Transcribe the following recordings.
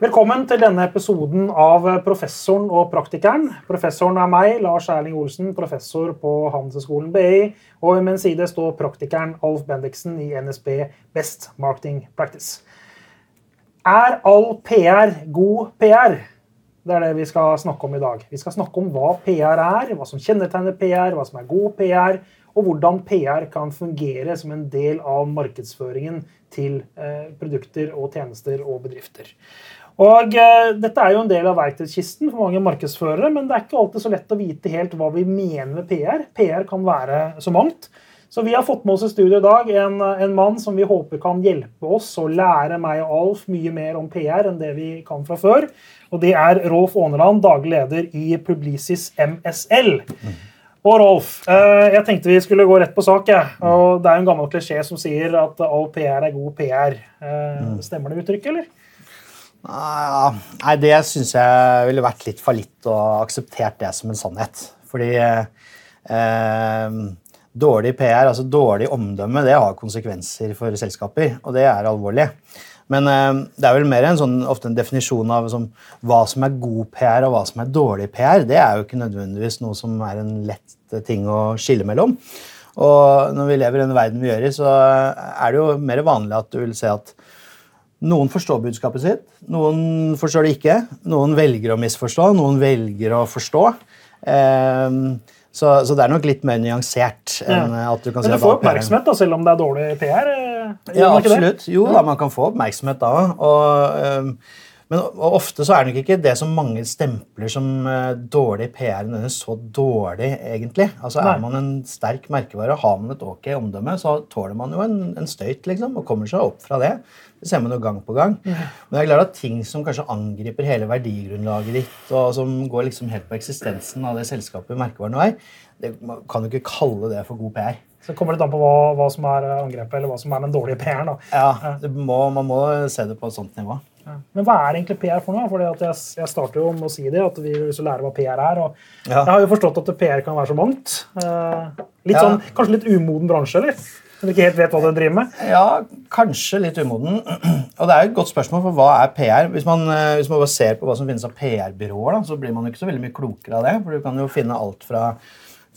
Velkommen til denne episoden av Professoren og praktikeren. Professoren er meg, Lars Erling Olsen, professor på Handelshøyskolen BI. Og ved min side står praktikeren Alf Bendiksen i NSB Best Marketing Practice. Er all PR god PR? Det er det vi skal snakke om i dag. Vi skal snakke om hva PR er, hva som kjennetegner PR, hva som er god PR, og hvordan PR kan fungere som en del av markedsføringen til eh, produkter og tjenester og bedrifter. Og eh, Dette er jo en del av verktøykisten for mange markedsførere, men det er ikke alltid så lett å vite helt hva vi mener med PR. PR kan være så mangt. Så vi har fått med oss i studio i dag en, en mann som vi håper kan hjelpe oss å lære meg og Alf mye mer om PR enn det vi kan fra før. Og det er Rolf Åneland, daglig leder i Publicis MSL. Og Rolf, uh, jeg tenkte vi skulle gå rett på sak. Og Det er en gammel klisjé som sier at all PR er god PR. Uh, stemmer det uttrykket, eller? Nei, det syns jeg ville vært litt fallitt å akseptert det som en sannhet. Fordi eh, dårlig PR, altså dårlig omdømme, det har konsekvenser for selskaper, og det er alvorlig. Men eh, det er vel mer en sånn, ofte en definisjon av som, hva som er god PR og hva som er dårlig PR. Det er jo ikke nødvendigvis noe som er en lett ting å skille mellom. Og når vi lever i den verden vi gjør i, så er det jo mer vanlig at du vil se at noen forstår budskapet sitt, noen forstår det ikke. Noen velger å misforstå, noen velger å forstå. Um, så, så, det er nok litt mer nyansert. enn at du kan Men du får oppmerksomhet da, selv om det er dårlig PR? Eh, ja, absolutt. Jo, da, man kan få oppmerksomhet da. Og, um, men ofte så er det nok ikke det som mange stempler som uh, dårlig PR nødvendigvis så dårlig, egentlig. Altså Er man en sterk merkevare, har man et ok omdømme, så tåler man jo en, en støyt liksom, og kommer seg opp fra det. Det ser man jo gang på gang. Mm. Men det er klart at ting som kanskje angriper hele verdigrunnlaget ditt, og som går liksom helt på eksistensen av det selskapet merkevaren er, det, man kan jo ikke kalle det for god PR. Så kommer det an på hva, hva, som er angrepet, eller hva som er den dårlige PR-en. Ja, må, man må se det på et sånt nivå. Ja. Men hva er egentlig PR for noe? Fordi jeg, jeg, starter jo med å si det, at vi vil lære hva PR er. og ja. Jeg har jo forstått at PR kan være så mangt. Eh, ja. sånn, Kanskje litt umoden bransje, eller? Som ikke helt vet hva den driver med? Ja, kanskje litt umoden. Og det er jo et godt spørsmål, for hva er PR? Hvis man, eh, hvis man bare ser på hva som finnes av PR-byråer, så blir man jo ikke så veldig mye klokere av det. For du kan jo finne alt fra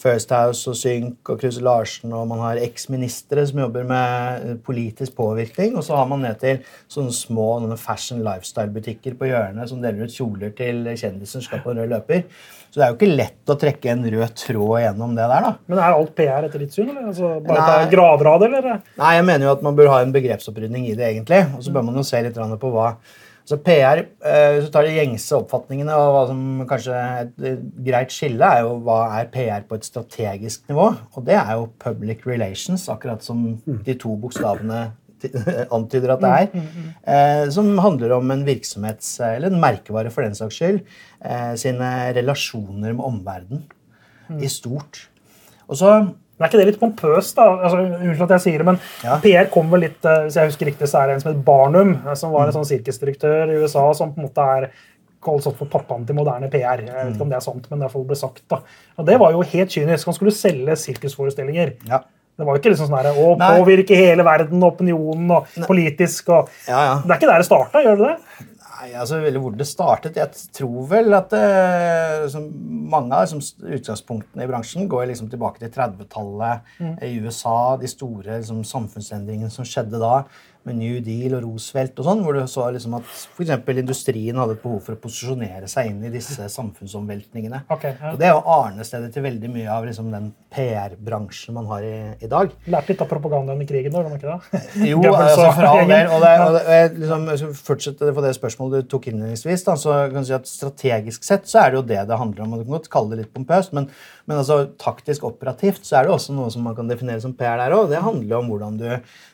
First House og Sync og Kruse Larsen, og man har eksministre som jobber med politisk påvirkning. Og så har man ned til sånne små fashion lifestyle-butikker på hjørnet som deler ut kjoler til kjendiser som skal på rød løper. Så det er jo ikke lett å trekke en rød tråd gjennom det der. da. Men er alt PR etter ditt syn? eller? Altså, bare Nei. ta grader av det, eller? Nei, jeg mener jo at man bør ha en begrepsopprydning i det, egentlig. Og så bør man jo se litt på hva så PR, eh, Hvis du tar de gjengse oppfatningene og hva som kanskje et greit skille, er jo hva er PR på et strategisk nivå. Og det er jo public relations, akkurat som de to bokstavene antyder at det er. Mm, mm, mm. Eh, som handler om en virksomhets, eller en merkevare for den saks skyld, eh, sine relasjoner med omverdenen i stort. Og så men er ikke det litt pompøst? da? Altså, Unnskyld at jeg sier det, men ja. PR kom vel litt Hvis jeg husker riktig, så er det en som heter Barnum, som var en sånn sirkusdirektør i USA, som på en måte er kalles opp for pappaen til moderne PR. Jeg vet ikke om det er sant, men det ble sagt. da. Og Det var jo helt kynisk. Han skulle selge sirkusforestillinger. Ja. Det var jo ikke liksom sånn her, å påvirke hele verden, opinionen og politisk. og ja, ja. Det er ikke der det starta, gjør det det? Nei, altså Hvor det startet Jeg tror vel at det, liksom, mange av liksom, utgangspunktene i bransjen går liksom tilbake til 30-tallet mm. i USA. De store liksom, samfunnsendringene som skjedde da med New Deal og Roosevelt og sånn, hvor du så liksom at f.eks. industrien hadde et behov for å posisjonere seg inn i disse samfunnsomveltningene. Okay, ja. Og Det er jo arnestedet til veldig mye av liksom, den PR-bransjen man har i, i dag. Lært litt av propagandaen i krigen, da? ikke det? jo, altså, for all del. Og, det, og det, liksom, fortsette på det spørsmålet du tok innledningsvis, så kan du si at strategisk sett så er det jo det det handler om. og Du kan godt kalle det litt pompøst, men, men altså, taktisk operativt så er det også noe som man kan definere som PR der òg. Det handler om hvordan du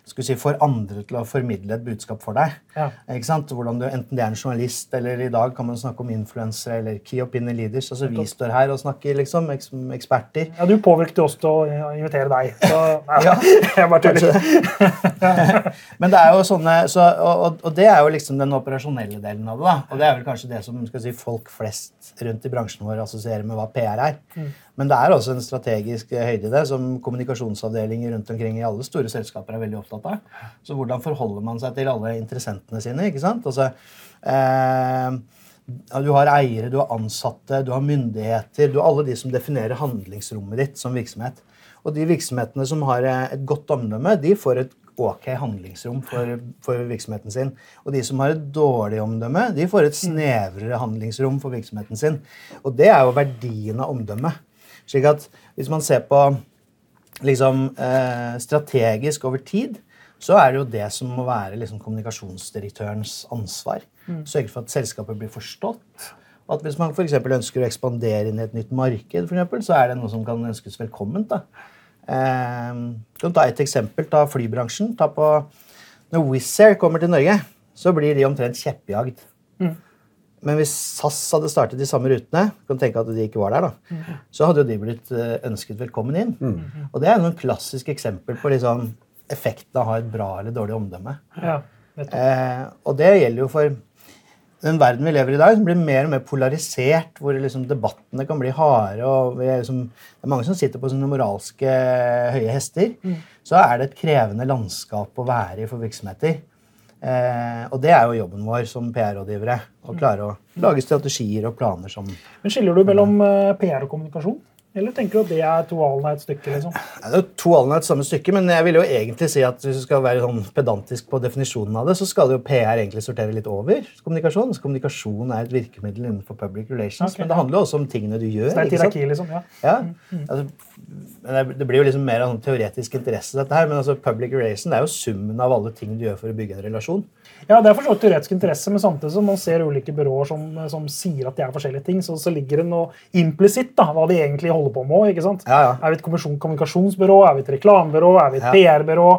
si, får andre til å formidle et budskap for deg. Ja. Ikke sant? Hvordan du, Enten det er en journalist, eller i dag kan man snakke om influensere eller key opinion leaders. altså Vi står her og snakker liksom, eksperter. Ja, Du påvirket oss til å invitere deg. Så, ja, jeg bare tuller. Men det er jo sånne, så, og, og, det er jo liksom den operasjonelle delen av det. da. Og det er vel kanskje det som skal si, folk flest rundt i bransjen vår assosierer med hva PR er. Mm. Men det er også en strategisk høyde i det, som kommunikasjonsavdelinger rundt omkring i alle store selskaper er veldig opptatt av. Så hvordan forholder man seg til alle interessentene sine? ikke sant? Altså, eh, du har eiere, du har ansatte, du har myndigheter. Du har alle de som definerer handlingsrommet ditt som virksomhet. Og de virksomhetene som har eh, et godt omdømme, de får et ok handlingsrom for, for, virksomheten sin. Og de som har et dårlig omdømme, de får et snevrere handlingsrom for virksomheten sin. Og det er jo verdien av omdømme. Slik at hvis man ser på liksom, eh, strategisk over tid, så er det jo det som må være liksom, kommunikasjonsdirektørens ansvar. Mm. Sørge for at selskapet blir forstått. At Hvis man for ønsker å ekspandere inn i et nytt marked, for eksempel, så er det noe som kan ønskes velkomment. da. Eh, kan ta et eksempel. Ta flybransjen. Ta på, når Wizz Air kommer til Norge, så blir de omtrent kjeppjagd. Men hvis SAS hadde startet de samme rutene, kan tenke at de ikke var der, da, mm. så hadde jo de blitt eh, ønsket velkommen inn. Mm. Og det er et klassisk eksempel på liksom, effekten av å ha et bra eller dårlig omdømme. Ja, eh, og det gjelder jo for den verden vi lever i i dag, som blir mer og mer polarisert, hvor liksom debattene kan bli harde. og er liksom, Det er mange som sitter på sånne moralske høye hester. Mm. Så er det et krevende landskap å være i for virksomheter. Eh, og det er jo jobben vår som PR-rådgivere. Å klare å lage strategier og planer som Men Skiller du mellom eh, PR og kommunikasjon? Eller tenker du at det er to alene et stykke? liksom? Det er to alene et samme stykke, men jeg vil jo egentlig si at hvis du skal være sånn pedantisk på definisjonen av det, så skal det jo PR egentlig sortere litt over kommunikasjon. Så kommunikasjon er et virkemiddel innenfor public relations, okay. men det handler jo også om tingene du gjør. Så det er hierarki, liksom? Ja. ja. Mm. Altså, det blir jo liksom mer av sånn teoretisk interesse, dette her, men altså public relations er jo summen av alle ting du gjør for å bygge en relasjon. Ja, det er for så vidt teoretisk interesse, men samtidig som man ser ulike byråer som, som sier at de er forskjellige ting, så, så ligger det noe implisitt hva de egentlig holder på med. ikke sant? Ja, ja. Er vi et kommunikasjonsbyrå, er vi et reklamebyrå, er vi et PR-byrå?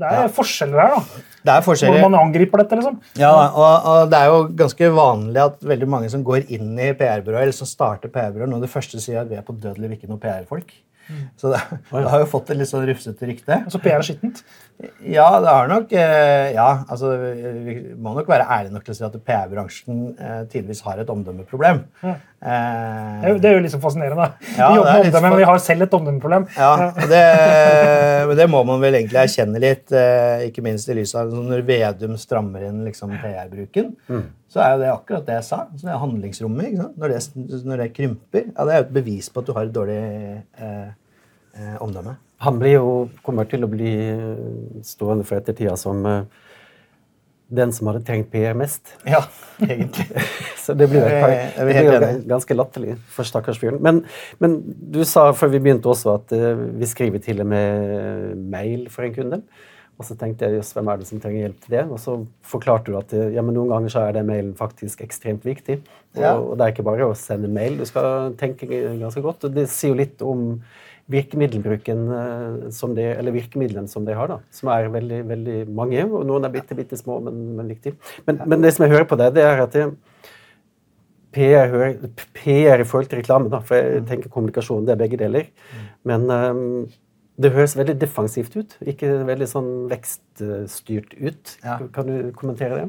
Det er ja. forskjeller her. da. Det er forskjeller. Hvor man angriper dette. liksom. Ja, og, og, Det er jo ganske vanlig at veldig mange som går inn i PR-byrået, eller som starter PR-byrået, av det første sier at vi er på dødelig ikke noe PR-folk. Så det, det, har jo fått et litt sånn rufsete rykte. Altså PR er skittent? Ja, det har nok eh, Ja, altså vi må nok være ærlige nok til å si at PR-bransjen eh, tidvis har et omdømmeproblem. Ja. Eh, det er jo liksom fascinerende. Ja, vi jobber med omdømme, men vi har selv et omdømmeproblem. Ja, det, det, må man vel egentlig erkjenne litt, ikke minst i lys av når Vedum strammer inn liksom, PR-bruken. Mm. Så er jo det akkurat det jeg sa. Så det er handlingsrommet. Når det, når, det, krymper, ja, det er jo et bevis på at du har et dårlig eh, omdømme. Han blir jo, kommer til å bli stående for ettertida som uh, den som hadde trengt PR mest. Ja, egentlig. så det blir, et, det blir ganske latterlig for stakkars fyren. Men, men, du sa før vi begynte også at uh, vi skriver til og med mail for en kunde. Og så tenkte jeg hvem er det som trenger hjelp til det? Og så forklarte du at ja, men noen ganger så er den mailen faktisk ekstremt viktig. Og, ja. og det er ikke bare å sende mail, du skal tenke ganske godt. Og det sier jo litt om virkemiddelbruken eh, som de, eller virkemidlene som de har, da, som er veldig, veldig mange. og Noen er bitte, bitte små, men, men viktige. Men, men, det som jeg hører på deg, det er at det, PR, PR, i forhold til reklame, da, for jeg tenker kommunikasjon, det er begge deler. Men um, det høres veldig defensivt ut, ikke veldig sånn vekststyrt ut. Kan du kommentere det?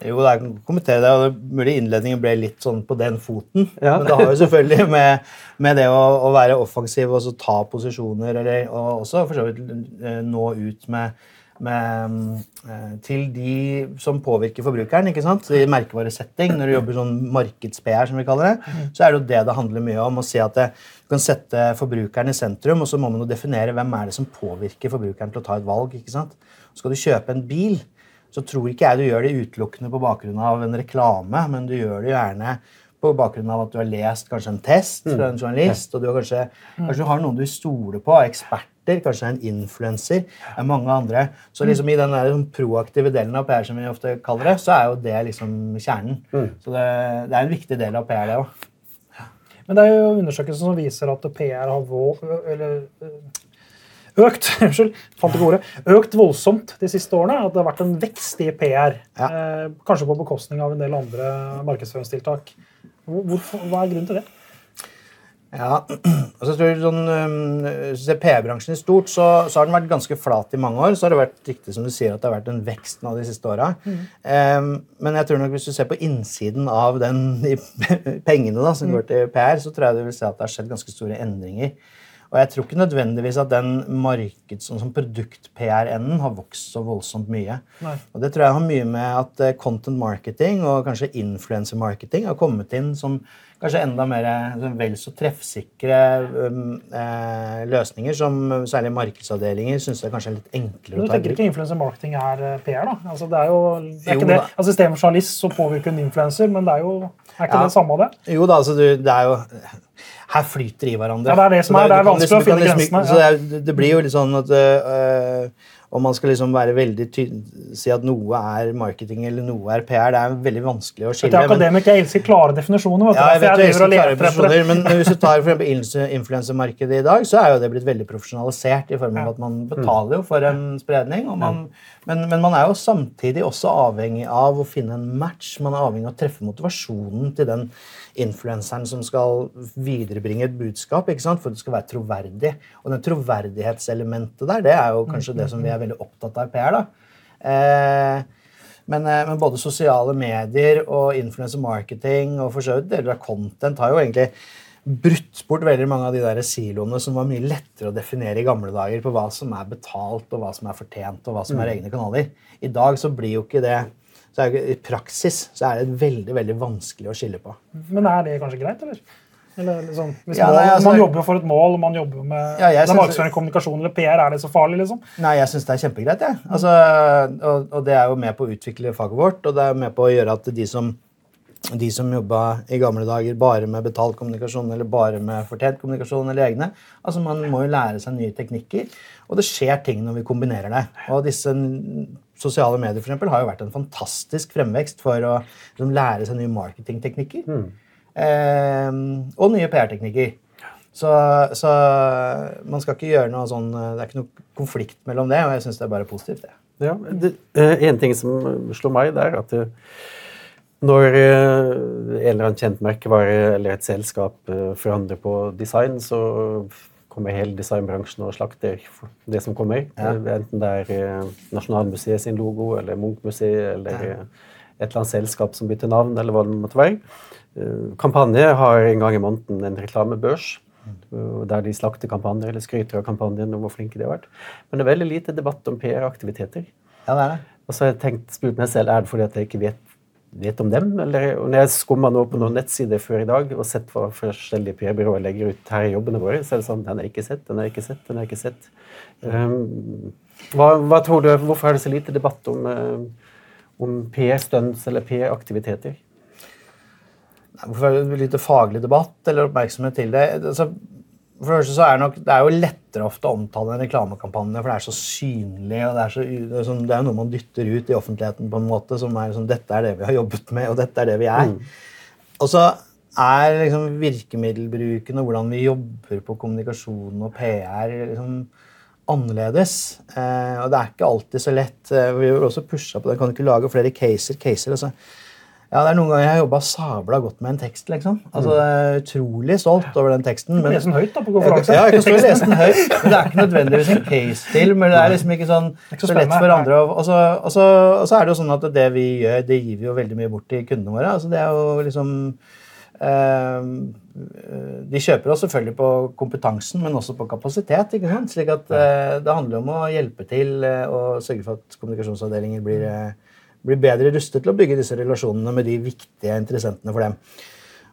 Jo, jeg kan kommentere det. og det Mulig innledningen ble litt sånn på den foten. Ja. Men det har jo selvfølgelig med, med det å, å, være offensiv og så ta posisjoner, eller, og også for så vidt eh, nå ut med, med, eh, til de som påvirker forbrukeren. ikke sant? I merkevaresetting, når du jobber sånn markeds-PR, som vi kaller det, så er det jo det det handler mye om. Å si at det, du kan sette forbrukeren i sentrum, og så må man jo definere hvem er det som påvirker forbrukeren til å ta et valg. ikke sant? Skal du kjøpe en bil, så tror ikke jeg du gjør det utelukkende på bakgrunn av en reklame, men du gjør det gjerne på bakgrunn av at du har lest kanskje en test fra en mm. journalist, og du har kanskje, kanskje har noen du stoler på, eksperter, kanskje en influenser, mange andre. Så liksom i den der, liksom, proaktive delen av PR, som vi ofte kaller det, så er jo det liksom kjernen. Mm. Så det, det, er en viktig del av PR, det òg. Men det er jo undersøkelser som viser at PR har vår, eller, økt unnskyld, fant ikke ordet, økt voldsomt de siste årene. At det har vært en vekst i PR. Ja. Eh, kanskje på bekostning av en del andre markedsføringstiltak. Hvorfor, hva er grunnen til det? Ja, altså jeg tror sånn, Hvis du ser PR-bransjen i stort, så, så, har den vært ganske flat i mange år. Så har det vært riktig som du sier at det har vært en vekst nå de siste åra. Mm. Um, men jeg tror nok hvis du ser på innsiden av den de pengene da, som mm. går til PR, så tror jeg du vil se at det har skjedd ganske store endringer. Og jeg tror ikke nødvendigvis at den markeds- sånn som produkt-PR-enden har vokst så voldsomt mye. Nei. Og det tror jeg har mye med at eh, content marketing og kanskje influencer marketing har kommet inn som kanskje enda mer sånn vel så treffsikre um, eh, løsninger som særlig markedsavdelinger syns er kanskje er litt enklere å ta i bruk. Du tenker ikke influencer marketing er eh, PR, da? Altså, det er jo det er jo. Altså, Istedenfor journalist så påvirker en influenser, men det er jo er ikke ja. det samme av det? Jo da, altså du, det er jo her flyter de i hverandre. Ja, Det er det som er, det er vanskelig liksom, å finne liksom, grensene. Ja. Det, det, blir jo litt sånn at uh, om man skal liksom være veldig si at noe er marketing eller noe er PR, det er veldig vanskelig å skille. Akademikere elsker klare definisjoner. Ja, jeg vet jeg elsker klare definisjoner, men hvis du tar for influensemarkedet i dag, så er jo det blitt veldig profesjonalisert i form av at man betaler jo for en spredning. Man, men, men, man er jo samtidig også avhengig av å finne en match. Man er avhengig av å treffe motivasjonen til den influenseren som skal viderebringe et budskap ikke sant? for det skal være troverdig. Og det troverdighetselementet der, det er jo kanskje det som vi er veldig opptatt av PR. da. Eh, men, eh, men, både sosiale medier og influencer marketing og for så vidt deler av content har jo egentlig brutt bort veldig mange av de der siloene som var mye lettere å definere i gamle dager på hva som er betalt, og hva som er fortjent, og hva som er mm. egne kanaler. I dag så blir jo ikke det så er, I praksis så er det veldig veldig vanskelig å skille på. Men er det kanskje greit, eller? Eller liksom, hvis ja, nei, altså, man jobber for et mål, og man jobber med ja, markedsføring, kommunikasjon eller PR, er det så farlig? liksom? Nei, jeg syns det er kjempegreit. Ja. Altså, og, og, det er jo med på å utvikle faget vårt, og det er med på å gjøre at de som de som jobba i gamle dager bare med betalt kommunikasjon eller bare med fortjent kommunikasjon eller egne. Altså Man må jo lære seg nye teknikker, og det skjer ting når vi kombinerer det. Og disse sosiale medier for eksempel, har jo vært en fantastisk fremvekst for å liksom, lære seg nye marketingteknikker. Mm. Eh, og nye PR-teknikker. Så, så, man skal ikke gjøre noe sånn Det er ikke noe konflikt mellom det, og jeg syns det er bare positivt. det. Ja, det, eh, En ting som slår meg, det er at det, eh, når eh, en eller annen kjent merkevare eller et selskap forandrer på design, så kommer hele designbransjen og slakter det som kommer. Ja. Enten det er eh, Nasjonalmuseet sin logo eller Munch-museet eller ja. Eh, et eller annet selskap som bytter navn, eller hva det måtte være. Eh, kampanje har en gang i måneden en reklamebørs. Der de slakter kampanjer eller skryter av kampanjen og hvor flinke de har vært. Men det er veldig lite debatt om PR-aktiviteter. Ja, det er det. Og så har jeg tenkt, spurt meg selv er det fordi at jeg ikke vet vet om dem. Eller, og når jeg skumma nå på noen nettsider før i dag og sett hva forskjellige PR-byråer legger ut her i jobbene våre, så er det sånn Den er ikke sett, den er ikke sett, den er ikke sett. Um, hva, hva, tror du, Hvorfor er det så lite debatt om, um, om PR-stunts eller PR-aktiviteter? Hvorfor er det lite faglig debatt eller oppmerksomhet til det? Altså, for det, så er nok, det er jo lettere ofte å omtale en reklamekampanje, for det er så synlig. og Det er, så, det er, sånn, det er noe man dytter ut i offentligheten på en måte som er sånn Dette er det vi har jobbet med, og dette er det vi er. Mm. Og så er liksom virkemiddelbruken og hvordan vi jobber på kommunikasjon og PR liksom annerledes. Eh, og det er ikke alltid så lett. Eh, vi har også pusha på det. Kan du ikke lage flere caser? caser altså ja, det er noen ganger jeg har jobba sabla godt med en tekst. liksom. Altså, jeg er Utrolig stolt over den teksten. Men, lese den høyt da, på konferanse. Ja, jeg kan stå og lese den høyt, men Det er ikke nødvendigvis en case til. men Det er liksom ikke sånn ikke så, så, lett for andre. Og så, og, så, og så, er det jo sånn at det vi gjør, det gir vi jo veldig mye bort til kundene våre. Altså, det er jo liksom eh, De kjøper oss selvfølgelig på kompetansen, men også på kapasitet. ikke sant? Slik at eh, Det handler om å hjelpe til eh, og sørge for at kommunikasjonsavdelinger blir eh, blir bedre rustet til å bygge disse relasjonene med de viktige interessentene for dem.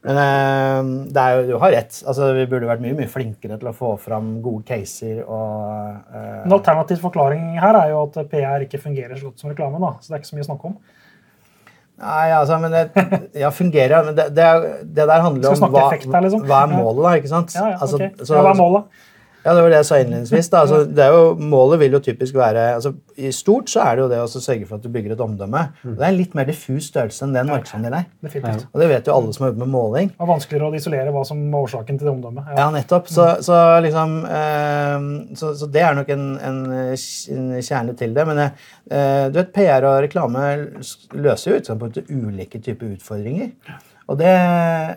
Men eh, det jo, du har rett. Altså, vi burde vært mye mye flinkere til å få fram gode caser. Og, eh... En alternativ forklaring her er jo at PR ikke fungerer så godt som reklame. da, så det er ikke så mye å snakke om. Nei, altså, men det, ja, fungerer, men det, det, det der handler om hva, her, liksom. hva, er målet, da. ikke sant? Ja, ja, okay. altså, så, ja, hva er målet? Ja, det var det jeg sa innledningsvis. da. Altså, det er jo, målet vil jo typisk være altså, I stort så er det jo det å sørge for at du bygger et omdømme. Mm. Og det er en litt mer diffus størrelse enn den markedsandelen er. Definitivt. Og det vet jo alle som har jobbet med måling. Det er vanskeligere å isolere hva som er årsaken til det omdømmet. Ja, ja nettopp. Så, mm. så liksom eh, så, så, det er nok en, en, en, kjerne til det. Men eh, du vet, PR og reklame løser jo utgangspunktet ulike typer utfordringer. Og det,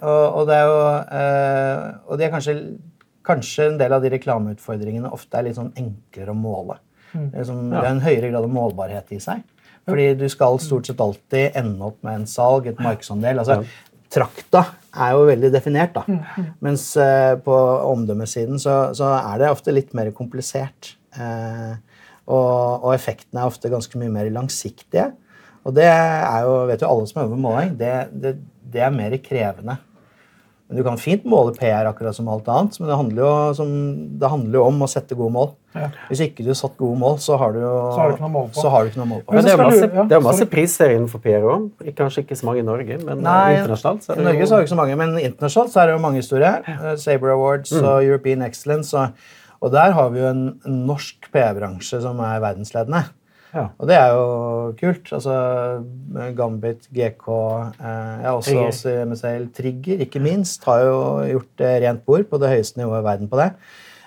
og, og det er jo eh, Og det er kanskje, kanskje en del av de reklameutfordringene ofte er litt sånn enklere å måle. Det, er sånn, det er en høyere grad av målbarhet i seg. Fordi du skal stort sett alltid ende opp med en salg, et markedsandel. altså Trakta er jo veldig definert, da. Mens eh, på omdømmesiden så, så er det ofte litt mer komplisert. Eh, og, og effektene er ofte ganske mye mer langsiktige. Og det er jo, vet jo alle som øver med måling, det, det, det er mer krevende. Men Du kan fint måle PR akkurat som alt annet, men det handler jo, som, det handler jo om å sette gode mål. Ja. Hvis ikke du har satt gode mål, så har du jo Så har du ikke noe mål på. noe mål på. Men det er masse, det er masse priser innenfor PR òg. Kanskje ikke så mange i Norge, men Nei, internasjonalt. så er I Norge så har vi ikke så mange, men internasjonalt så er det jo mange historier. Eh, Saber Awards Mm. og European Excellence. Og, og der har vi jo en, en norsk PR-bransje som er verdensledende. Ja. Og det er jo kult. Altså Gambit, GK, eh, ja, også, også MSL, Trigger, ikke minst, har jo gjort eh, rent bord på det høyeste nivået i verden på det.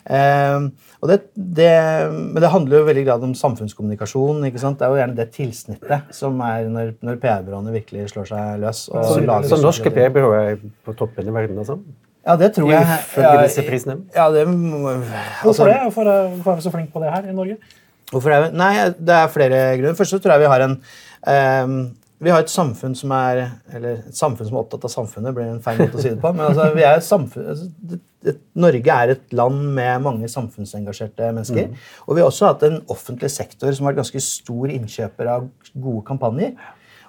Eh, og det, det, men det handler jo veldig grad om samfunnskommunikasjon. ikke sant? Det er jo gjerne det tilsnittet som er når, når PR-byråene virkelig slår seg løs. og Så, lager så norske PR-byråer er på toppen i verden, altså? Ja, det tror jeg. Ifølge disse prisene? Ja, det, Hvorfor altså, det? Hvorfor er, hvorfor er vi så flinke på det her i Norge? Hvorfor er vi? Nei, det er flere grunner. Først så tror jeg vi har en um, vi har et samfunn som er eller et samfunn som er opptatt av samfunnet. blir en feil måte å si det på, men altså, vi er et samfunn, altså, det, Norge er et land med mange samfunnsengasjerte mennesker. Og vi har også hatt en offentlig sektor som har vært ganske stor innkjøper av gode kampanjer.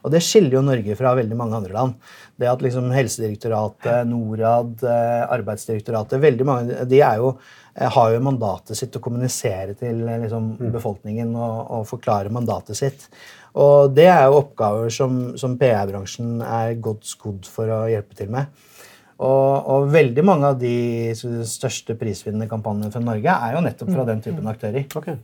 Og det skiller jo Norge fra veldig mange andre land. Det at liksom Helsedirektoratet, Norad, eh, Arbeidsdirektoratet veldig mange, De er jo, har jo mandatet sitt å kommunisere til eh, liksom, befolkningen og, og forklare mandatet sitt. Og det er jo oppgaver som, som PR-bransjen er godt skodd for å hjelpe til med. Og, og veldig mange av de største prisvinnende kampanjene fra Norge er jo nettopp fra den typen aktører. Okay.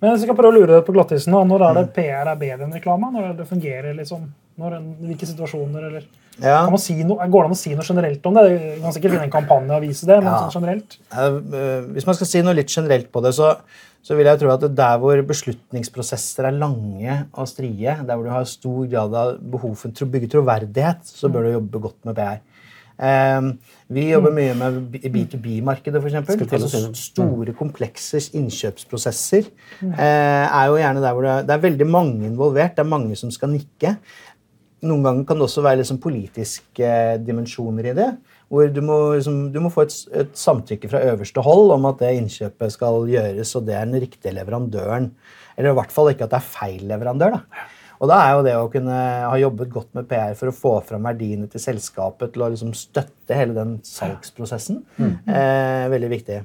Men jeg skal prøve å lure deg på glattisen. Når er det PR er bedre enn reklame? Når det fungerer liksom? Når, hvilke situasjoner, eller? Ja. Kan man si noe, går det an å si noe generelt om det? Du kan sikkert finne en kampanje og vise det, men Ja. sånn generelt? Eh, Hvis man skal si noe litt generelt på det, så, så vil jeg tro at der hvor beslutningsprosesser er lange og strie, der hvor du har stor grad av behov for å bygge troverdighet, så bør du jobbe godt med PR. Um, vi jobber mye med B2B-markedet, f.eks. Å Altså store, komplekse innkjøpsprosesser Uh, er jo gjerne der hvor det er, det er veldig mange involvert. Det er mange som skal nikke. Noen ganger kan det også være liksom politiske dimensjoner i det. Hvor du må, liksom, du må få et, et samtykke fra øverste hold om at det innkjøpet skal gjøres, og det er den riktige leverandøren. Eller i hvert fall ikke at det er feil leverandør. da. Og da er jo det å kunne ha jobbet godt med PR for å få fram verdiene til selskapet, til å liksom støtte hele den salgsprosessen, eh, veldig viktig.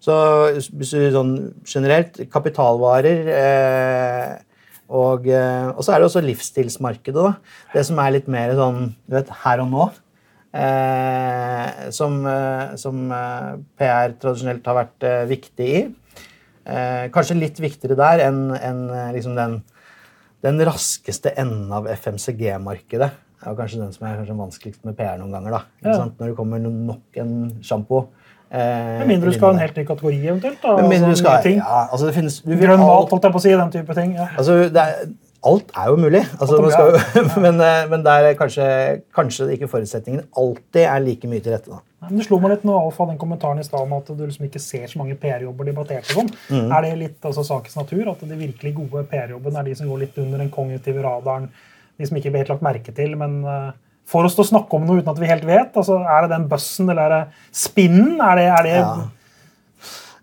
Så sånn generelt Kapitalvarer eh, og, eh, og så er det også livsstilsmarkedet. da. Det som er litt mer sånn du vet, her og nå. Eh, som eh, som eh, PR tradisjonelt har vært eh, viktig i. Eh, kanskje litt viktigere der enn enn, liksom den, den raskeste enden av FMCG-markedet. Det er kanskje den som er vanskeligst med PR noen ganger. da. Ja. sant? Når det kommer nok en sjampo. Eh, Med mindre du skal ha en helt ny kategori, eventuelt. da. Med mindre du altså, skal, nye ting. ja, altså det finnes, du Grønn mat, holdt jeg på å si. Den type ting. Ja. Altså, er, alt er jo mulig. Altså, man skal jo, men, eh, men der er kanskje, kanskje ikke forutsetningen alltid er like mye til rette. Da. Men Det slo meg litt nå, Alf hadde den kommentaren i stad om at du liksom ikke ser så mange PR-jobber debattert. og sånn. Mm. Er det litt altså, sakens natur at de virkelig gode PR-jobbene er de som går litt under den kognitive radaren? De som ikke blir helt lagt merke til, men uh, får oss til å snakke om noe uten at vi helt vet? altså Er det den bussen eller er det spinnen? Er det, er det Ja.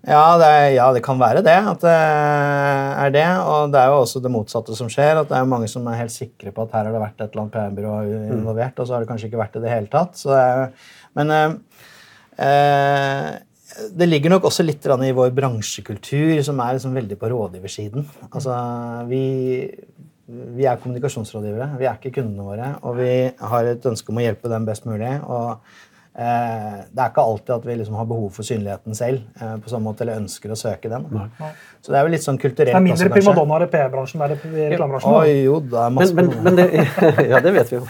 Ja det, ja, det kan være det. At det er det. Og det er jo også det motsatte som skjer. At det er mange som er helt sikre på at her har det vært et eller annet PR-byrå involvert, og så har det kanskje ikke vært det i det hele tatt. Det er, men eh, det ligger nok også litt i vår bransjekultur, som er liksom veldig på rådgiversiden. Altså, vi, vi er kommunikasjonsrådgivere, vi er ikke kundene våre. Og vi har et ønske om å hjelpe dem best mulig. og eh, Det er ikke alltid at vi liksom har behov for synligheten selv, eh, på samme måte, eller ønsker å søke den. Så det er jo litt sånn kulturelt Det er mindre primadonna primadonnaer i PR-bransjen enn det i reklamebransjen. Oi, jo, det er masse Men, men, men det, ja, det vet vi jo.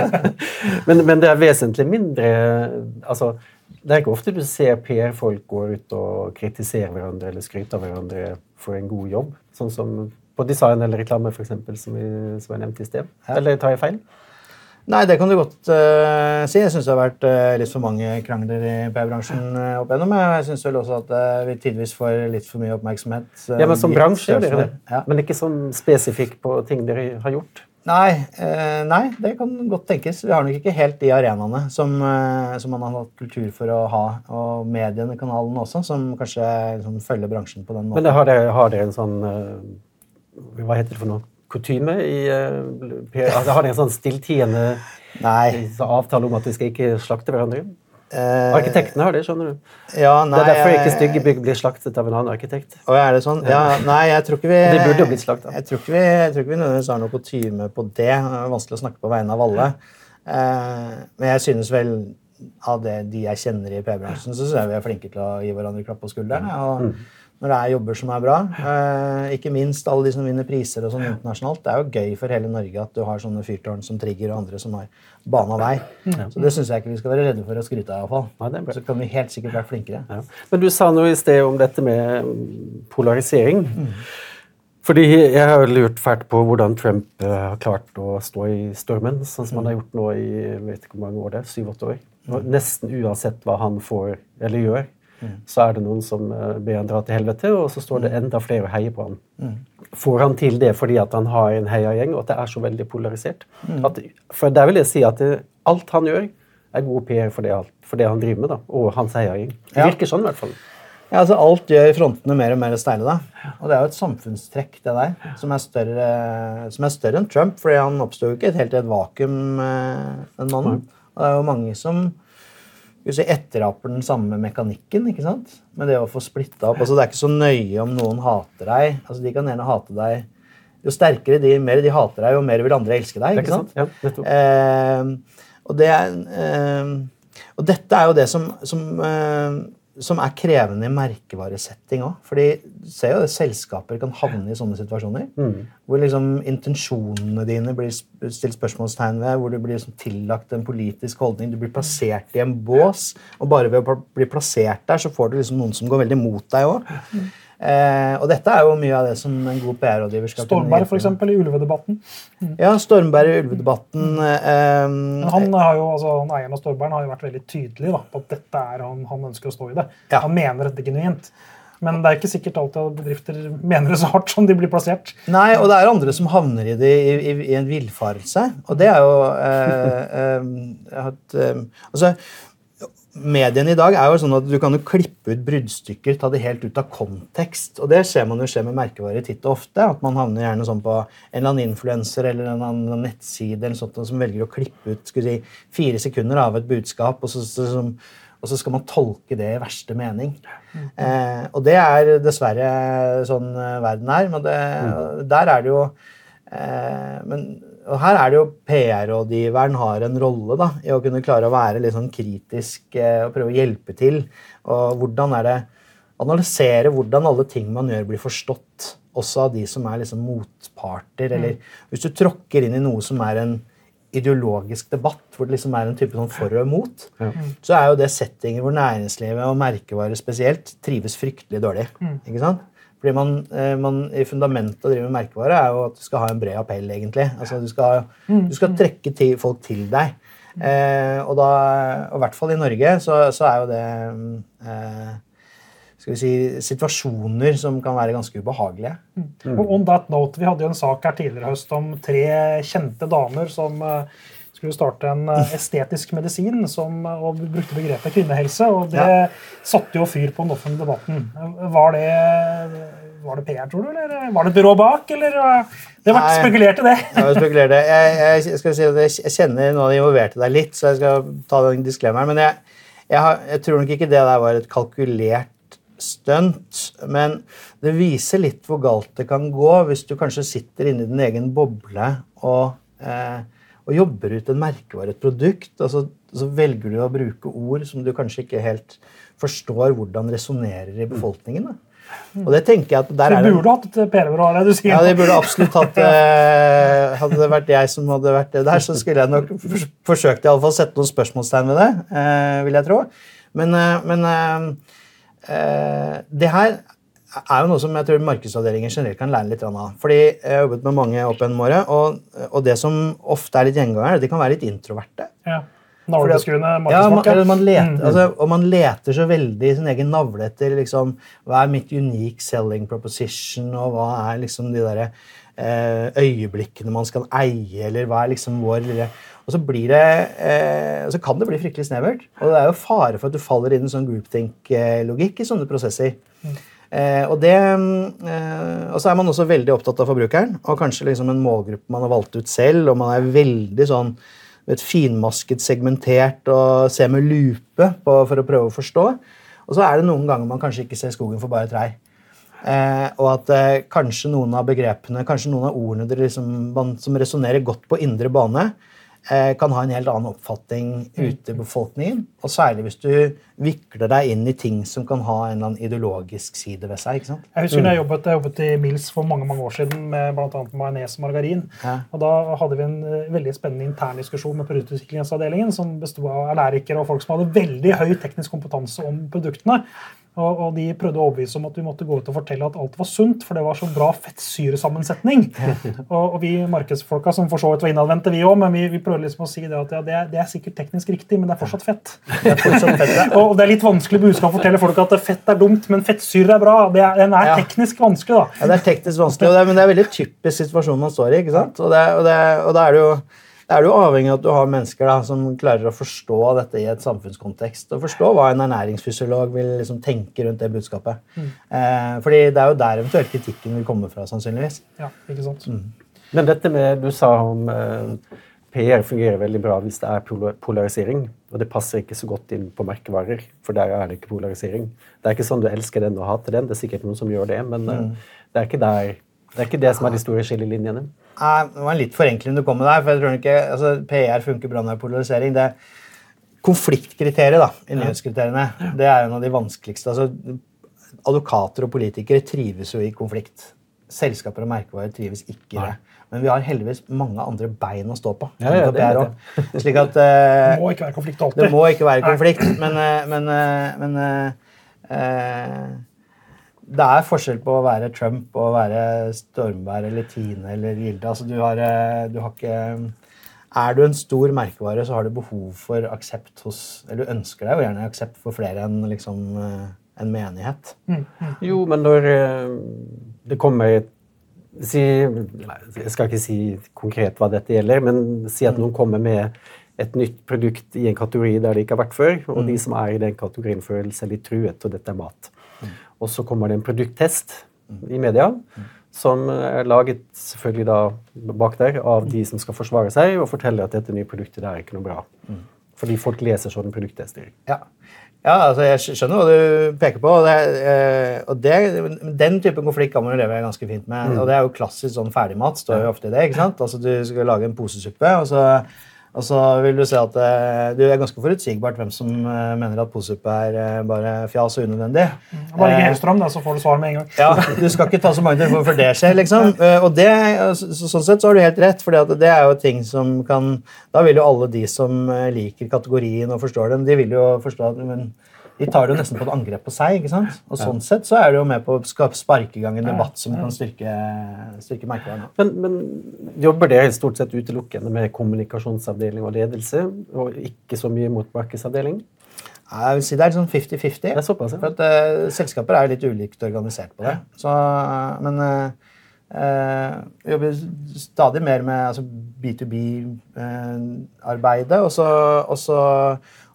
men, men det er vesentlig mindre altså, Det er ikke ofte du ser PR-folk gå ut og kritisere hverandre eller skryte av hverandre for en god jobb. Sånn som på design eller reklame, for eksempel, som, vi, som jeg nevnte i sted. Eller tar jeg feil? Nei, det kan du godt uh, si. Jeg syns det har vært uh, litt for mange krangler i PR-bransjen uh, opp igjennom. Jeg syns vel også at vi tidvis får litt for mye oppmerksomhet. ja, Men som bransje gjør dere det. Ja. Men ikke sånn spesifikt på ting dere har gjort? Nei, nei, det kan godt tenkes. Vi har nok ikke helt de arenaene som, som man har hatt kultur for å ha. Og mediene, kanalene også, som kanskje liksom, følger bransjen på den måten. Men har dere, har dere en sånn Hva heter det for noe? kutyme i uh, altså, Har dere en sånn stilltiende avtale om at vi skal ikke slakte hverandre? Uh, Arkitektene har det, skjønner du. Ja, nei, det er derfor ikke stygge bygg blir slaktet av en annen arkitekt. Og er det sånn? Ja, nei, jeg tror ikke vi De burde jo blitt slakta. Jeg tror ikke vi, jeg tror ikke vi nødvendigvis har noe kutyme på det. Det er vanskelig å snakke på vegne av alle. Uh, men jeg synes vel av det de jeg kjenner i P-bransjen, så synes jeg vi er flinke til å gi hverandre klapp på skulderen. Og, mm når det er jobber som er bra. Eh, ikke minst alle de som vinner priser og sånn internasjonalt. Det er jo gøy for hele Norge at du har sånne fyrtårn som Trigger og andre som har bana vei. Ja. Så det syns jeg ikke vi skal være redde for å skryte av. i hvert fall. Så kan vi helt sikkert være flinkere. Ja. Men du sa noe i sted om dette med polarisering. Mm. Fordi Jeg har lurt fælt på hvordan Trump eh, har klart å stå i stormen, sånn som han har gjort nå i vet ikke hvor mange år det, syv-åtte år. Nesten uansett hva han får eller gjør, så er det noen som eh, ber han dra til helvete, og så står det enda flere og heier på han. Mm. Får han til det fordi at han har en heiagjeng, og at det er så veldig polarisert? Mm. At, for der vil jeg si at det, alt han gjør, er god PR for det, for det han driver med, da, og hans heiagjeng. Det virker sånn, i hvert fall. Ja, altså Alt gjør frontene mer og mer steile. da. Og det er jo et samfunnstrekk det der, som er større, som er større enn Trump. fordi han oppsto ikke helt i et vakuum, eh, den mannen. Og det er jo mange som si, etteraper den samme mekanikken. ikke sant? Med det å få splitta opp. Altså, det er ikke så nøye om noen hater deg. Altså, De kan gjerne hate deg Jo sterkere de, mer de hater deg, jo mer vil andre elske deg. ikke sant? Ja, eh, og, det er, eh, og dette er jo det som, som eh, som er krevende i merkevaresetting òg. Fordi du ser jo at selskaper kan havne i sånne situasjoner. Mm. Hvor liksom intensjonene dine blir stilt spørsmålstegn ved, hvor du blir liksom tillagt en politisk holdning. Du blir plassert i en bås, og bare ved å bli plassert der, så får du liksom noen som går veldig mot deg òg. Eh, og dette er jo mye av det som en god PR-rådgiver skal Stormberg, for eksempel, i ulvedebatten. Mm. Ja, Stormberg i ulvedebatten. Eh, han har jo, altså, Eieren av Stormberg har jo vært veldig tydelig da, på at dette er han, han ønsker å stå i det. Ja. Han mener dette genuint. Men det er ikke sikkert alltid at bedrifter mener det så hardt som de blir plassert. Nei, og det er andre som havner i det i, i, i en villfarelse. Og det er jo eh, eh, at, eh, altså, mediene i dag er jo sånn at du kan jo klippe ut bruddstykker, ta det helt ut av kontekst. Og det ser man jo skje med merkevarer titt og ofte. At man havner gjerne sånn på en eller annen influenser eller en annen nettside eller sånt, som velger å klippe ut si, fire sekunder av et budskap, og så, så, og så, skal man tolke det i verste mening. Mm. Eh, og det er dessverre sånn eh, verden er. Men det, mm. der er det jo eh, men her er det jo PR-rådgiveren har en rolle da, i å kunne klare å være litt sånn kritisk eh, og prøve å hjelpe til. Og hvordan er det Analysere hvordan alle ting man gjør, blir forstått. Også av de som er liksom motparter. Mm. Eller hvis du tråkker inn i noe som er en ideologisk debatt, hvor det liksom er en type sånn for og imot, ja. så er jo det settinger hvor næringslivet og merkevarer spesielt trives fryktelig dårlig. Mm. ikke sant? Fordi man, eh, man, I fundamentet å drive med merkevare er jo at du skal ha en bred appell. egentlig. Altså Du skal, mm. du skal trekke til, folk til deg. Eh, og da, og i hvert fall i Norge, så, så er jo det eh, skal vi si, situasjoner som kan være ganske ubehagelige. Mm. Og on that note, Vi hadde jo en sak her tidligere høst om tre kjente damer som uh, skulle starte en eh, estetisk medisin som, eh, og brukte begrepet kvinnehelse. og Det ja. satte jo fyr på den offentlige debatten. Var det, var det PR, tror du? Eller var det et byrå bak? eller Det var spekulert i det. Ja, spekulerte. Jeg, jeg, skal si at jeg kjenner noen av de involverte deg litt, så jeg skal ta den disklemmeren. Men jeg, jeg, har, jeg tror nok ikke det der var et kalkulert stunt. Men det viser litt hvor galt det kan gå hvis du kanskje sitter inni din egen boble og eh, og jobber ut en merkevare, et produkt, og så, så, velger du å bruke ord som du kanskje ikke helt forstår hvordan resonnerer i befolkningen. Da. Og det tenker jeg at der Så du burde hatt et PR-byrå? du sier? Ja, det burde absolutt hatt eh, Hadde det vært jeg som hadde vært det der, så skulle jeg nok forsøkt i alle fall å sette noen spørsmålstegn ved det. Eh, vil jeg tro. Men, eh, men det her er jo noe som jeg tror markedsavdelingen generelt kan lære litt av. Fordi Jeg har jobbet med mange opp gjennom året, og, og, det som ofte er litt gjenganger, de kan være litt introverte. Ja. Navlebeskuende ja, man, man leter, mm. altså, og man leter så veldig i sin egen navle etter liksom, hva er mitt unique selling proposition, og hva er liksom de der, eh, øyeblikkene man skal eie, eller hva er liksom vår lille og så, blir det, eh, så kan det bli fryktelig snevert. Og det er jo fare for at du faller inn i sånn groupthink-logikk i sånne prosesser. Mm. Eh, og, det, eh, og så er man også veldig opptatt av forbrukeren, og kanskje liksom en målgruppe man har valgt ut selv. og man er veldig sånn vet, finmasket, segmentert og ser med lupe på, for å prøve å forstå. Og så er det noen ganger man kanskje ikke ser skogen for bare trær. Eh, og at eh, kanskje noen av begrepene, kanskje noen av ordene liksom, som resonnerer godt på indre bane, kan ha en helt annen oppfatning ute i befolkningen. Og særlig hvis du vikler deg inn i ting som kan ha en eller annen ideologisk side ved seg. ikke sant? Jeg husker mm. jeg jobbet, jeg jobbet i Mills for mange mange år siden med bl.a. majones og margarin. Ja. og Da hadde vi en eh, veldig spennende intern diskusjon med produktutviklingsavdelingen som besto av allergikere og folk som hadde veldig høy teknisk kompetanse om produktene. Og, og, de prøvde å overbevise om at vi måtte gå ut og fortelle at alt var sunt, for det var så bra fettsyresammensetning. og, og vi markedsfolka som for så vidt var innadvendte, vi òg, men vi, vi prøvde liksom å si det at ja, det, er, det, er, sikkert teknisk riktig, men det er fortsatt fett. Det er fortsatt fett ja. og det er litt vanskelig budskap å fortelle folk at fett er dumt, men fettsyre er bra. Det er, den er ja. teknisk vanskelig, da. Ja, det er teknisk vanskelig, det er, men det er veldig typisk situasjon man står i. ikke sant? Og, og da er det jo er du avhengig av at du har mennesker da, som klarer å forstå dette i et samfunnskontekst. Og forstå hva en ernæringsfysiolog vil liksom tenke rundt det budskapet. Mm. Eh, fordi det er jo der eventuelt kritikken vil komme fra, sannsynligvis. Ja, ikke sant? Mm. Men dette med du sa om eh, PR fungerer veldig bra hvis det er polarisering. Og det passer ikke så godt inn på merkevarer, for der er det ikke polarisering. Det er ikke sånn du elsker den og hater den. Det er sikkert noen som gjør det, men eh, mm. det, er ikke der, det er ikke det som er de store skillelinjene. Nei, det var en litt forenkling du kom med der. for jeg tror ikke, altså, PR funker bra med polarisering. det Konfliktkriteriet da, i nyhetskriteriene det er en av de vanskeligste. altså Advokater og politikere trives jo i konflikt. Selskaper og merkevarer trives ikke i det. Men vi har heldigvis mange andre bein å stå på. Ja, ja, det, det. Slik at, uh, det må ikke være konflikt alltid. Det må ikke være konflikt, men, uh, men, uh, men det er forskjell på å være Trump og å være Stormberg eller Tine eller Gilde. Altså, du har, eh, du har ikke er du en stor merkevare, så har du behov for aksept hos Eller du ønsker deg jo gjerne aksept for flere enn liksom, eh, en menighet. Mm, mm. Jo, men når eh, det kommer si, Jeg skal ikke si konkret hva dette gjelder, men si at mm. noen kommer med et nytt produkt i en kategori der det ikke har vært før, og de som er i den kategorien, føler seg litt truet, og dette er mat. Og så kommer det en produkttest i media som er laget selvfølgelig da bak der av de som skal forsvare seg og fortelle at dette nye produktet der er ikke noe bra. Fordi folk leser sånne produkttester. Ja. ja, altså jeg skjønner hva du peker på. og, det, eh, og det, Den typen konflikt kan man jo leve ganske fint med. Mm. og Det er jo klassisk sånn ferdigmat. står jo ofte i det, ikke sant? Altså Du skal lage en posesuppe, og så og så vil du se at eh, det er ganske forutsigbart hvem som eh, mener at posesuppe er eh, bare fjas og unødvendig. Mm, bare ikke Hellstrøm, da, så får du svar med en gang. ja, Du skal ikke ta så mange til før det skjer, liksom. Og det, sånn sett så har du helt rett, for det er jo ting som kan Da vil jo alle de som liker kategorien og forstår den, de vil jo forstå at men, de tar det jo nesten på et angrep på seg. ikke sant? Og Sånn sett så er det jo med på å sparke i gang en debatt som kan styrke, styrke merkevaren. Men, men, jobber det stort sett utelukkende med kommunikasjonsavdeling og ledelse, og ikke så mye mot markedsavdeling? Jeg vil si Det er sånn 50-50. Det er såpass, ja. For at uh, Selskaper er litt ulikt organisert på det. Så, uh, men uh, vi jobber stadig mer med altså, B2B-arbeidet. og så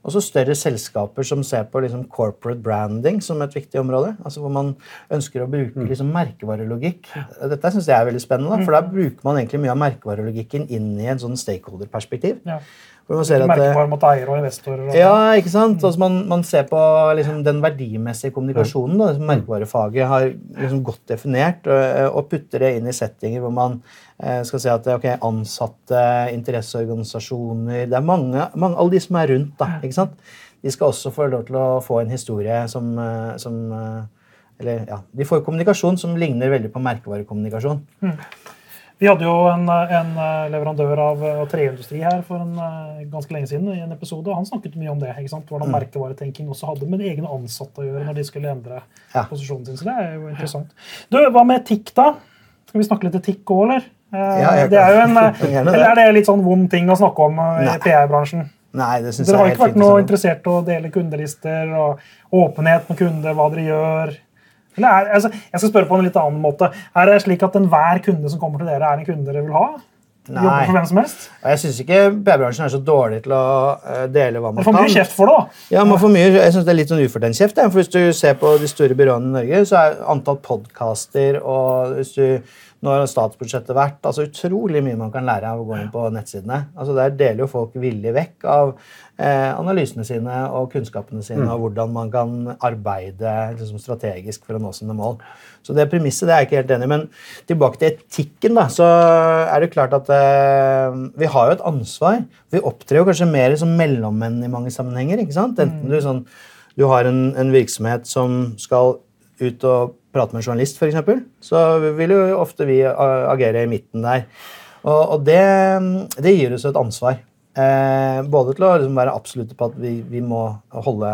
og så større selskaper som ser på liksom corporate branding som et viktig område. altså Hvor man ønsker å bruke mm. liksom merkevarelogikk. Dette syns jeg er veldig spennende, for da mm. bruker man egentlig mye av merkevarelogikken inn i en sånn stakeholder-perspektiv. Ja. Hvor man ser at, Merkevare mot eier og investorer. Og ja, ikke sant? Altså man, man ser på liksom, den verdimessige kommunikasjonen da, merkevarefaget har liksom, godt definert, og, og, putter det inn i settinger hvor man eh, skal si at okay, ansatte, interesseorganisasjoner Det er mange, mange, alle de som er rundt. da, ikke sant? De skal også få lov til å få en historie som, eh, som eh, eller ja, De får kommunikasjon som ligner veldig på merkevarekommunikasjon. Mm. Vi hadde jo en, en leverandør av treindustri her for en, ganske lenge siden. i en episode, og Han snakket mye om det. ikke sant? Hvordan mm. merkevaretenking også hadde med egne ansatte å gjøre når de skulle endre ja. posisjonen sin. Så det er jo interessant. Du, Hva med etikk, da? Skal vi snakke litt etikk òg, eller? Ja, det er jo en, eller er det litt sånn vond ting å snakke om i PR-bransjen? Nei, det synes Dere har ikke vært noe interessert i å dele kundelister og åpenhet med kunder, hva dere gjør? Er, altså, jeg skal spørre på en litt annen måte. Er det slik at enhver kunde som kommer til dere, er en kunde dere vil ha? Nei. For hvem som helst? Jeg syns ikke PR-bransjen er så dårlig til å dele hva man kan. Man får mye kjeft for det, da. Ja, man får mye, jeg synes det er litt sånn ufortjent kjeft. For Hvis du ser på de store byråene i Norge, så er antall podkaster og hvis du nå har statsbudsjettet vært altså Utrolig mye man kan lære av å gå inn på nettsidene. Altså Der deler jo folk villig vekk av eh, analysene sine og kunnskapene sine mm. og hvordan man kan arbeide liksom, strategisk for å nå sine mål. Så det premisset det er jeg ikke helt enig i. Men tilbake til etikken, da, så er det klart at eh, vi har jo et ansvar. Vi opptrer jo kanskje mer som mellommenn i mange sammenhenger. ikke sant? Enten du, sånn, du har en, en virksomhet som skal ut og prate med en journalist, f.eks., så vil jo ofte vi agere i midten der. Og, og det, det, gir oss et ansvar. Eh, både til å liksom være absolutte på at vi, vi må holde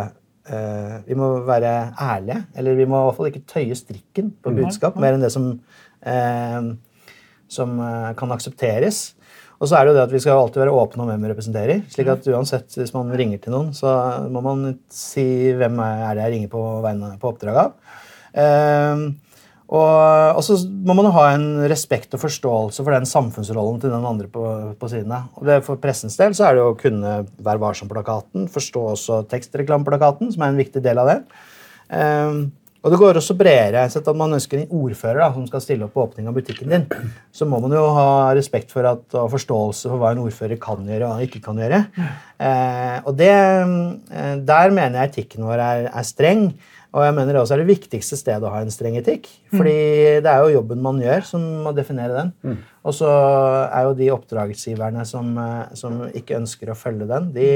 eh, Vi må være ærlige. Eller vi må i hvert fall ikke tøye strikken på budskap mer enn det som, eh, som eh, kan aksepteres. Og så er det jo det at vi skal alltid være åpne om hvem vi representerer. slik at uansett, Hvis man ringer til noen, så må man si hvem er det jeg ringer på, vegne, på oppdrag av. Ehm, og, og, så må man jo ha en respekt og forståelse for den samfunnsrollen til den andre på, på siden av. Og det For pressens del så er det å kunne Vær varsom-plakaten, forstå også tekstreklameplakaten, som er en viktig del av det. Um, og det går også bredere. Sett at man ønsker en ordfører da, som skal stille opp på åpning av butikken din. Så må man jo ha respekt for at, og forståelse for hva en ordfører kan gjøre og ikke kan gjøre. Uh, og det, eh, Der mener jeg etikken vår er, er streng. Og jeg mener det også er det viktigste stedet å ha en streng etikk. fordi mm. det er jo jobben man gjør, som må definere den. Mm. Og så er jo de oppdragsgiverne som, eh, som, ikke ønsker å følge den, de,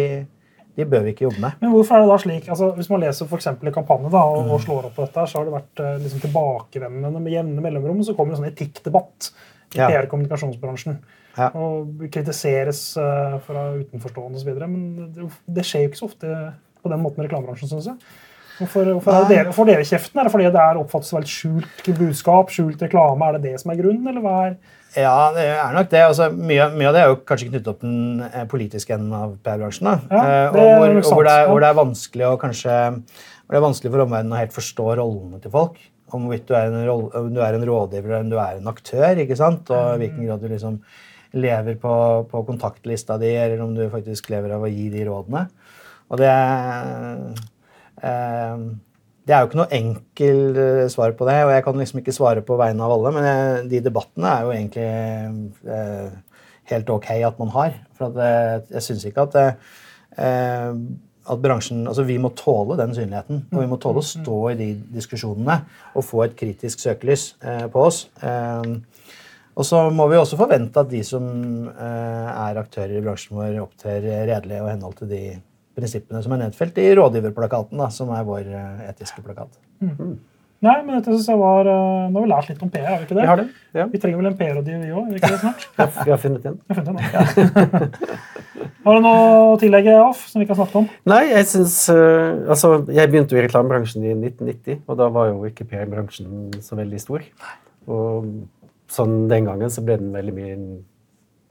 de, bør vi ikke jobbe med. Men hvorfor er det da slik? Altså, hvis man leser for i kampanje da, og, og, mm. slår opp på dette, så har det vært eh, liksom, tilbakevendende med jevne mellomrom. Så kommer det en sånn etikkdebatt i ja. PR-kommunikasjonsbransjen. Ja. Og kritiseres uh, fra utenforstående osv. Men det, det skjer jo ikke så ofte på den måten i reklamebransjen, syns jeg. Hvorfor, hvorfor dere, får dere kjeften? Er det fordi det er oppfattes som et skjult budskap? Skjult reklame? Er det det som er grunnen, eller hva er Ja, det er nok det. Altså, mye, mye, av det er jo kanskje knyttet opp den eh, politiske enden av PR-bransjen. Ja, og, hvor, hvor, hvor, hvor, det er vanskelig å kanskje hvor det er vanskelig for omverdenen å helt forstå rollene til folk. Om hvorvidt du er en, om du er en rådgiver eller om du er en aktør. ikke sant? Og i hvilken grad du liksom lever på, på kontaktlista di, eller om du faktisk lever av å gi de rådene. Og det er det er jo ikke noe enkel eh, svar på det, og jeg kan liksom ikke svare på vegne av alle, men jeg, de debattene er jo egentlig eh, helt ok at man har. For at, eh, jeg syns ikke at, eh, at bransjen Altså, vi må tåle den synligheten. Og vi må tåle å stå i de diskusjonene og få et kritisk søkelys eh, på oss. Ehm, og så må vi også forvente at de som eh, er aktører i bransjen vår, opptrer redelig og i henhold til de prinsippene som er nedfelt i rådgiverplakaten, da, som er vår eh, etiske plakat. Mm. Nei, men dette synes jeg var, eh, Nå har vi lært litt om PR. har Vi ikke det? Vi, har det, ja. vi trenger vel en PR-rådgiver, vi òg? Vi, vi har funnet en. Har, funnet en ja. har du noe å tillegge, Alf, som vi ikke har snakket om? Nei, Jeg synes, uh, altså, jeg begynte jo i reklamebransjen i 1990, og da var jo ikke PR-bransjen så veldig stor. Og sånn Den gangen så ble den veldig mye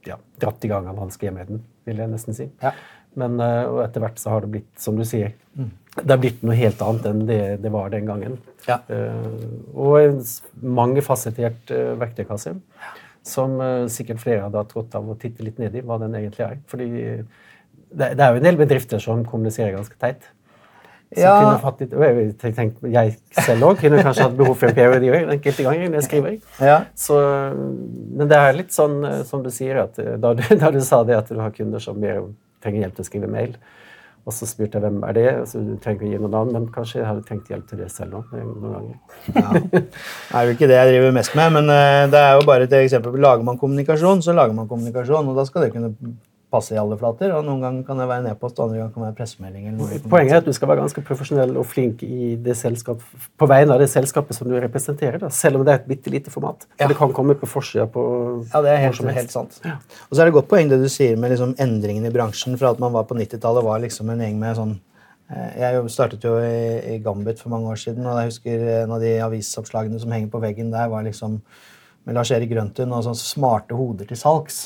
ja, dratt i gang av Hans G. Meden, vil jeg nesten si. Ja. Men uh, etter hvert så har det blitt, som du sier, mm. det har blitt noe helt annet enn det det var den gangen. Ja. Uh, og en mangefasettert uh, verktøykasse som sikkert flere hadde trådt av å titte litt ned i hva den egentlig er. Fordi det, det er jo en del bedrifter som kommuniserer ganske teit. Ja. fattet, jeg, tenkt, jeg selv òg kunne kanskje hatt behov for en periode enkelte ganger jeg skriver. Ja. Så, men det er litt sånn som du sier, at da du, da du sa det at du har kunder som ber trenger hjelp til å skrive mail. Og så spurte jeg hvem er det så du trenger å gi noe navn, men kanskje jeg hadde trengt hjelp til det selv òg. Ja. Det er jo ikke det jeg driver mest med, men uh, det er jo bare et eksempel. Lager man kommunikasjon, så lager man kommunikasjon, og da skal det kunne passe i alle flater. og Noen ganger kan det være en e-post, andre ganger kan det være pressemelding. Poenget er at du skal være ganske profesjonell og flink i det selskap, på vegne av det selskapet som du representerer, da, selv om det er et bitte lite format. Ja. Det kan komme på forsida på Ja, det er helt, helt sant. Og så er det et godt poeng det du sier med liksom endringen i bransjen. fra at man var På 90-tallet var liksom en gjeng med sånn eh, Jeg startet jo i, i Gambit for mange år siden, og jeg husker en av de avisoppslagene som henger på veggen der, var liksom med Lars-Erik Grøntun og sånn smarte hoder til salgs.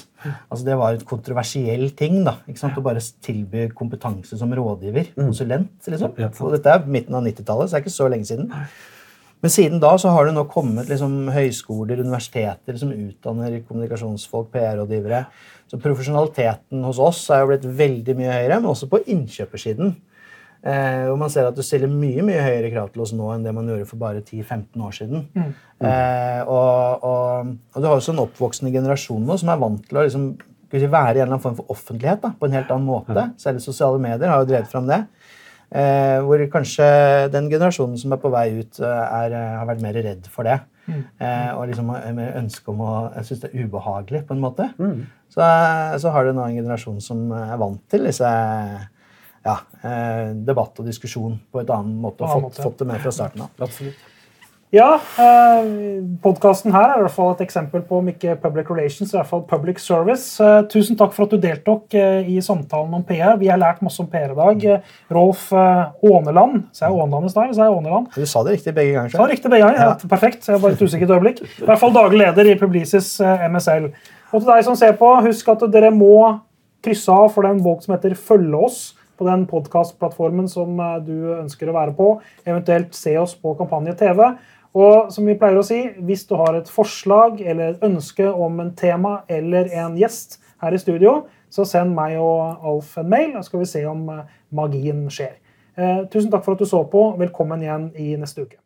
Altså Det var et kontroversiell ting. da, ikke sant? Å bare tilby kompetanse som rådgiver. Konsulent. liksom. Og dette er midten av 90-tallet, så det er ikke så lenge siden. Men siden da så har det nå kommet liksom høyskoler, universiteter som utdanner kommunikasjonsfolk, PR-rådgivere. Så profesjonaliteten hos oss er jo blitt veldig mye høyere, men også på innkjøpersiden. Eh, hvor man ser at du stiller mye mye høyere krav til oss nå enn det man gjorde for bare 10-15 år siden. Eh, og, og, og du har også en oppvoksende generasjon nå som er vant til å liksom, skal si, være i en eller annen form for offentlighet da, på en helt annen måte. Særlig sosiale medier har jo drevet fram det. Eh, hvor kanskje den generasjonen som er på vei ut, eh, er, eh, har vært mer redd for det. Eh, og liksom mer ønske om å Jeg syns det er ubehagelig, på en måte. Så, eh, så har du nå en generasjon som er vant til disse ja, eh, debatt og diskusjon på et annet måte, og fått, fått det med fra starten av. Absolutt. Ja, eh, podkasten her er i hvert fall et eksempel på om ikke public relations, i hvert fall public service. Eh, tusen takk for at du deltok eh, i samtalen om PR. Vi har lært masse om PR i dag. Eh, Rolf eh, Åneland. Sa jeg Åneland i stad? så sa jeg Åneland? Du sa det riktig begge ganger. Ja, tror jeg. riktig begge ganger. Ja. Perfekt. Jeg er bare et usikkert øyeblikk. I hvert fall daglig leder i Publicis MSL. Og til deg som ser på, husk at dere må krysse av for den bok som heter 'Følge oss' på den podkastplattformen som eh, du ønsker å være på. Eventuelt se oss på Kampanje TV. Og som vi pleier å si, hvis du har et forslag eller et ønske om en tema eller en gjest her i studio, så send meg og Alf en mail, så skal vi se om eh, magien skjer. Eh, tusen takk for at du så på. Velkommen igjen i neste uke.